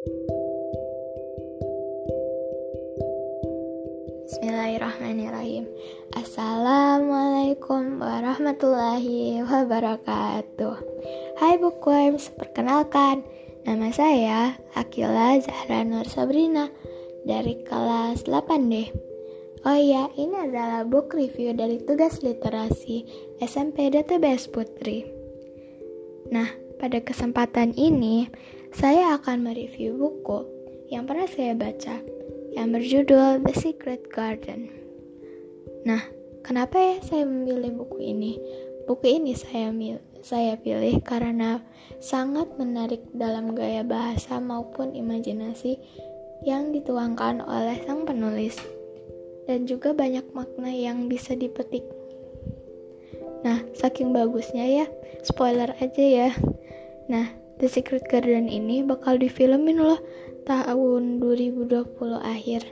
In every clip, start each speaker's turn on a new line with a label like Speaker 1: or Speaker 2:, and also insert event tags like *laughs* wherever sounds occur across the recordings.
Speaker 1: Bismillahirrahmanirrahim. Assalamualaikum warahmatullahi wabarakatuh. Hai Bookworms, perkenalkan Nama saya Akila Zahra Nur Sabrina Dari kelas 8D Oh iya, ini adalah book review dari tugas literasi SMP DTBS Putri. Nah, pada kesempatan ini Saya akan mereview buku yang pernah saya baca yang berjudul The Secret Garden. Nah, kenapa ya saya memilih buku ini? Buku ini saya saya pilih karena sangat menarik dalam gaya bahasa maupun imajinasi yang dituangkan oleh sang penulis dan juga banyak makna yang bisa dipetik. Nah, saking bagusnya ya, spoiler aja ya. Nah, The Secret Garden ini bakal difilmin loh tahun 2020 akhir.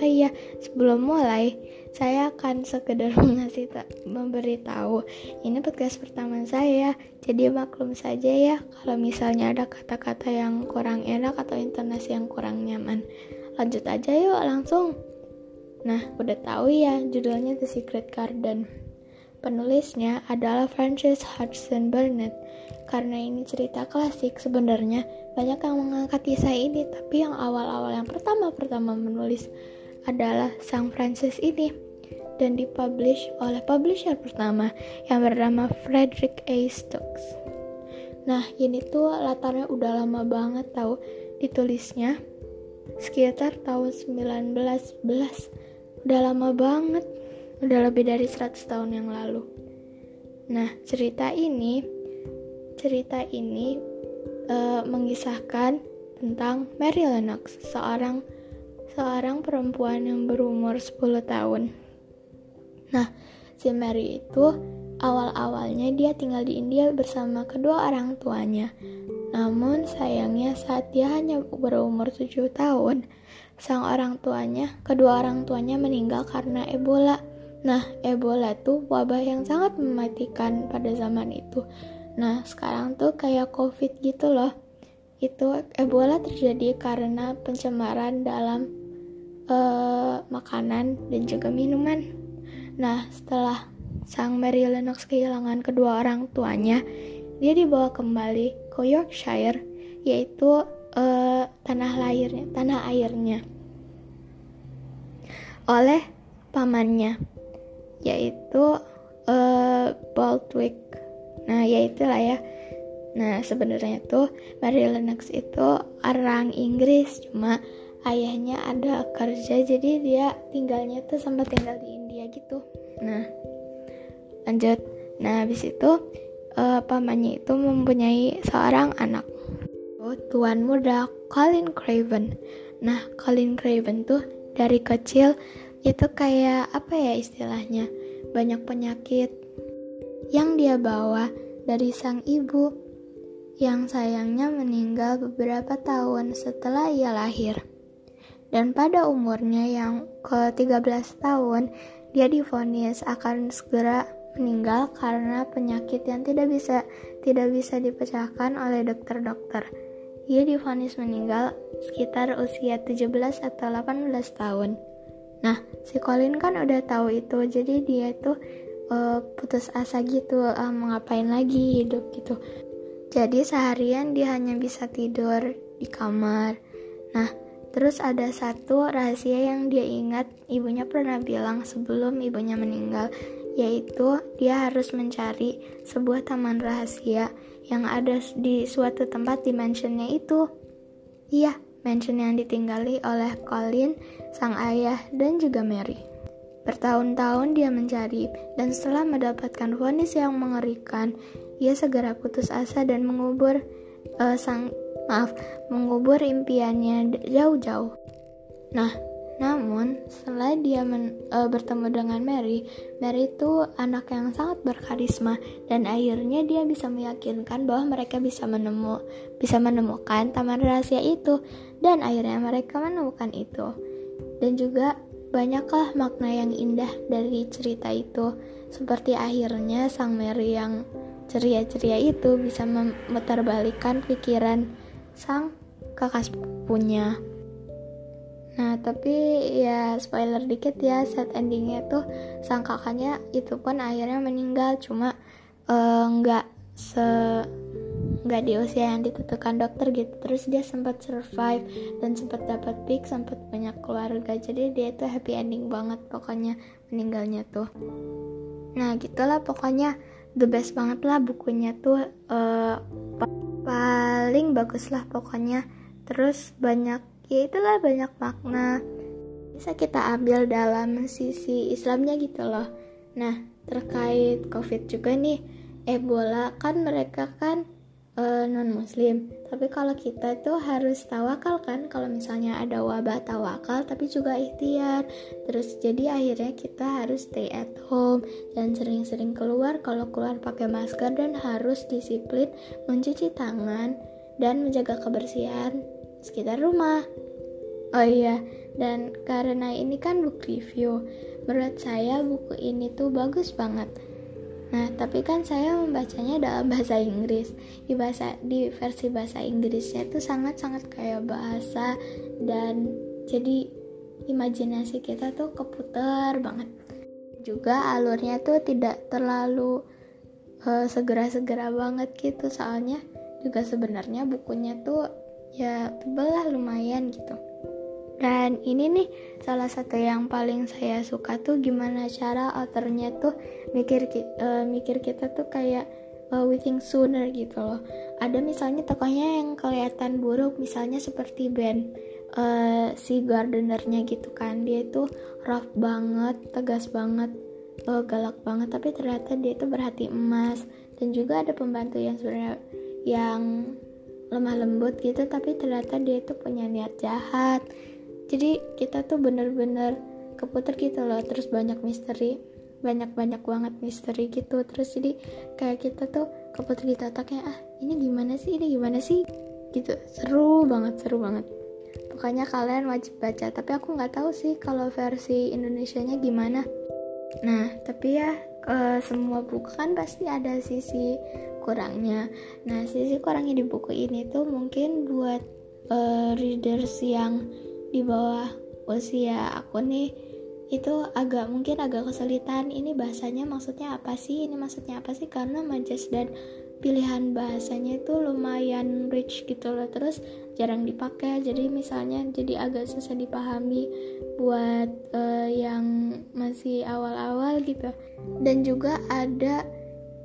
Speaker 1: Oh iya, sebelum mulai, saya akan sekedar *laughs* mengasih memberitahu ini podcast pertama saya, jadi maklum saja ya kalau misalnya ada kata-kata yang kurang enak atau intonasi yang kurang nyaman. Lanjut aja yuk langsung. Nah, udah tahu ya judulnya The Secret Garden. Penulisnya adalah Francis Hudson Burnett. Karena ini cerita klasik, sebenarnya banyak yang mengangkat kisah ini, tapi yang awal-awal yang pertama-pertama menulis adalah Sang Francis ini dan dipublish oleh publisher pertama yang bernama Frederick A. Stokes. Nah, ini tuh latarnya udah lama banget tahu ditulisnya sekitar tahun 1911. Udah lama banget udah lebih dari 100 tahun yang lalu. Nah, cerita ini cerita ini uh, mengisahkan tentang Mary Lennox, seorang seorang perempuan yang berumur 10 tahun. Nah, si Mary itu awal-awalnya dia tinggal di India bersama kedua orang tuanya. Namun sayangnya saat dia hanya berumur 7 tahun, sang orang tuanya, kedua orang tuanya meninggal karena Ebola. Nah, Ebola tuh wabah yang sangat mematikan pada zaman itu. Nah, sekarang tuh kayak COVID gitu loh. Itu Ebola terjadi karena pencemaran dalam uh, makanan dan juga minuman. Nah, setelah sang Mary Lennox kehilangan kedua orang tuanya, dia dibawa kembali ke Yorkshire, yaitu uh, tanah lahirnya, tanah airnya, oleh pamannya yaitu uh, Baldwick. Nah, ya itulah ya. Nah, sebenarnya tuh Mary Lennox itu orang Inggris, cuma ayahnya ada kerja jadi dia tinggalnya tuh sempat tinggal di India gitu. Nah, lanjut. Nah, habis itu uh, pamannya itu mempunyai seorang anak. Oh, tuan muda Colin Craven. Nah, Colin Craven tuh dari kecil itu kayak apa ya istilahnya banyak penyakit yang dia bawa dari sang ibu yang sayangnya meninggal beberapa tahun setelah ia lahir dan pada umurnya yang ke-13 tahun dia difonis akan segera meninggal karena penyakit yang tidak bisa tidak bisa dipecahkan oleh dokter-dokter. Ia difonis meninggal sekitar usia 17 atau 18 tahun. Nah, si Colin kan udah tahu itu, jadi dia tuh uh, putus asa gitu, uh, mau ngapain lagi hidup gitu. Jadi seharian dia hanya bisa tidur di kamar. Nah, terus ada satu rahasia yang dia ingat ibunya pernah bilang sebelum ibunya meninggal, yaitu dia harus mencari sebuah taman rahasia yang ada di suatu tempat di mansionnya itu. Iya, mansion yang ditinggali oleh Colin, sang ayah, dan juga Mary. Bertahun-tahun dia mencari, dan setelah mendapatkan vonis yang mengerikan, ia segera putus asa dan mengubur uh, sang maaf, mengubur impiannya jauh-jauh. Nah, namun, setelah dia men, uh, bertemu dengan Mary, Mary itu anak yang sangat berkarisma dan akhirnya dia bisa meyakinkan bahwa mereka bisa menemu bisa menemukan taman rahasia itu dan akhirnya mereka menemukan itu. Dan juga banyaklah makna yang indah dari cerita itu. Seperti akhirnya sang Mary yang ceria-ceria itu bisa memutarbalikkan pikiran sang kakak sepupunya Nah tapi ya spoiler dikit ya set endingnya tuh sang kakaknya itu pun akhirnya meninggal cuma eh, nggak uh, se nggak di usia yang ditentukan dokter gitu. Terus dia sempat survive dan sempat dapat pick sempat banyak keluarga. Jadi dia tuh happy ending banget pokoknya meninggalnya tuh. Nah gitulah pokoknya. The best banget lah bukunya tuh uh, paling bagus lah pokoknya. Terus banyak ya itulah banyak makna bisa kita ambil dalam sisi Islamnya gitu loh. Nah terkait covid juga nih Ebola kan mereka kan uh, eh, non muslim tapi kalau kita tuh harus tawakal kan kalau misalnya ada wabah tawakal tapi juga ikhtiar terus jadi akhirnya kita harus stay at home dan sering-sering keluar kalau keluar pakai masker dan harus disiplin mencuci tangan dan menjaga kebersihan sekitar rumah. Oh iya, dan karena ini kan book review, menurut saya buku ini tuh bagus banget. Nah, tapi kan saya membacanya dalam bahasa Inggris. Di bahasa di versi bahasa Inggrisnya tuh sangat-sangat kayak bahasa dan jadi imajinasi kita tuh keputar banget. Juga alurnya tuh tidak terlalu uh, segera-segera banget gitu soalnya juga sebenarnya bukunya tuh ya tebel lah lumayan gitu dan ini nih salah satu yang paling saya suka tuh gimana cara authornya tuh mikir uh, mikir kita tuh kayak uh, we think sooner gitu loh. Ada misalnya tokohnya yang kelihatan buruk misalnya seperti Ben uh, si gardenernya gitu kan. Dia itu rough banget tegas banget uh, galak banget tapi ternyata dia itu berhati emas. Dan juga ada pembantu yang sebenarnya yang lemah lembut gitu tapi ternyata dia itu punya niat jahat jadi kita tuh bener-bener keputar gitu loh. Terus banyak misteri banyak-banyak banget misteri gitu. Terus jadi kayak kita tuh keputar di otaknya ah ini gimana sih? Ini gimana sih? Gitu. Seru banget seru banget. Pokoknya kalian wajib baca. Tapi aku nggak tahu sih kalau versi Indonesia nya gimana. Nah tapi ya ke semua buku kan pasti ada sisi kurangnya. Nah sisi kurangnya di buku ini tuh mungkin buat uh, readers yang di bawah usia aku nih itu agak mungkin agak kesulitan. Ini bahasanya maksudnya apa sih? Ini maksudnya apa sih? Karena majas dan pilihan bahasanya itu lumayan rich gitu loh. Terus jarang dipakai jadi misalnya jadi agak susah dipahami buat uh, yang masih awal-awal gitu. Dan juga ada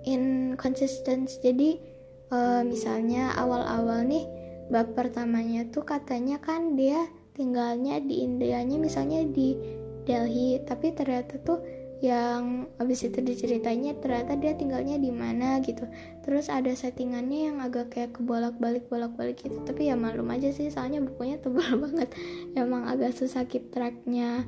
Speaker 1: inconsistence jadi uh, misalnya awal-awal nih bab pertamanya tuh katanya kan dia tinggalnya di Indianya misalnya di Delhi. Tapi ternyata tuh yang abis itu diceritanya ternyata dia tinggalnya di mana gitu. Terus ada settingannya yang agak kayak kebolak balik bolak balik gitu. Tapi ya malum aja sih soalnya bukunya tebal *laughs* banget. Emang agak susah keep tracknya.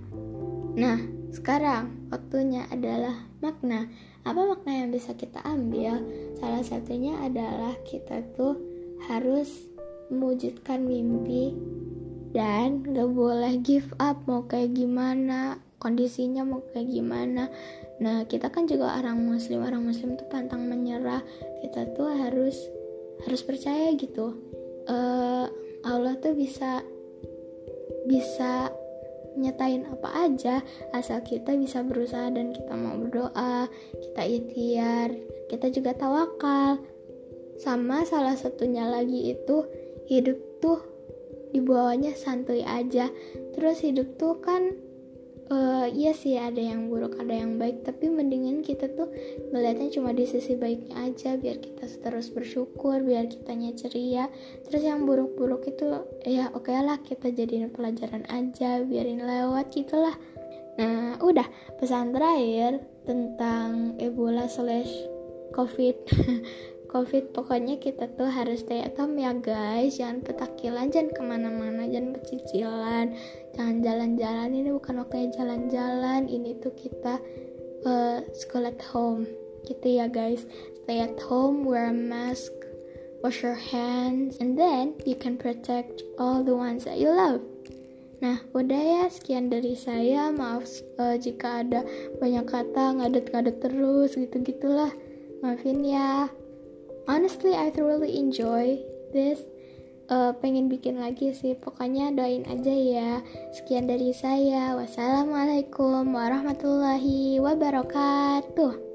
Speaker 1: Nah sekarang waktunya adalah makna. Apa makna yang bisa kita ambil? Salah satunya adalah kita tuh harus mewujudkan mimpi dan gak boleh give up mau kayak gimana kondisinya mau kayak gimana. Nah kita kan juga orang muslim orang muslim tuh pantang menyerah. Kita tuh harus harus percaya gitu. Uh, Allah tuh bisa bisa nyatain apa aja asal kita bisa berusaha dan kita mau berdoa kita ikhtiar kita juga tawakal. Sama salah satunya lagi itu hidup tuh dibawanya santuy aja. Terus hidup tuh kan uh, iya sih ada yang buruk ada yang baik. Tapi mendingan kita tuh ngeliatnya cuma di sisi baiknya aja biar kita terus bersyukur biar kitanya ceria. Terus yang buruk-buruk itu ya oke okay lah kita jadiin pelajaran aja biarin lewat gitulah. Nah udah pesan terakhir tentang Ebola slash COVID *laughs* covid. Pokoknya kita tuh harus stay at home ya guys. Jangan petakilan jangan ke mana-mana jangan pecicilan. Jangan jalan-jalan ini bukan waktunya jalan-jalan. Ini tuh kita uh, school at home. Gitu ya guys. Stay at home wear a mask wash your hands and then you can protect all the ones that you love. Nah, udah ya sekian dari saya. Maaf uh, jika ada banyak kata ngadet-ngadet terus gitu-gitulah. Maafin ya honestly I thoroughly enjoy this uh, pengen bikin lagi sih. Pokoknya doain aja ya. Sekian dari saya. Wassalamualaikum warahmatullahi wabarakatuh.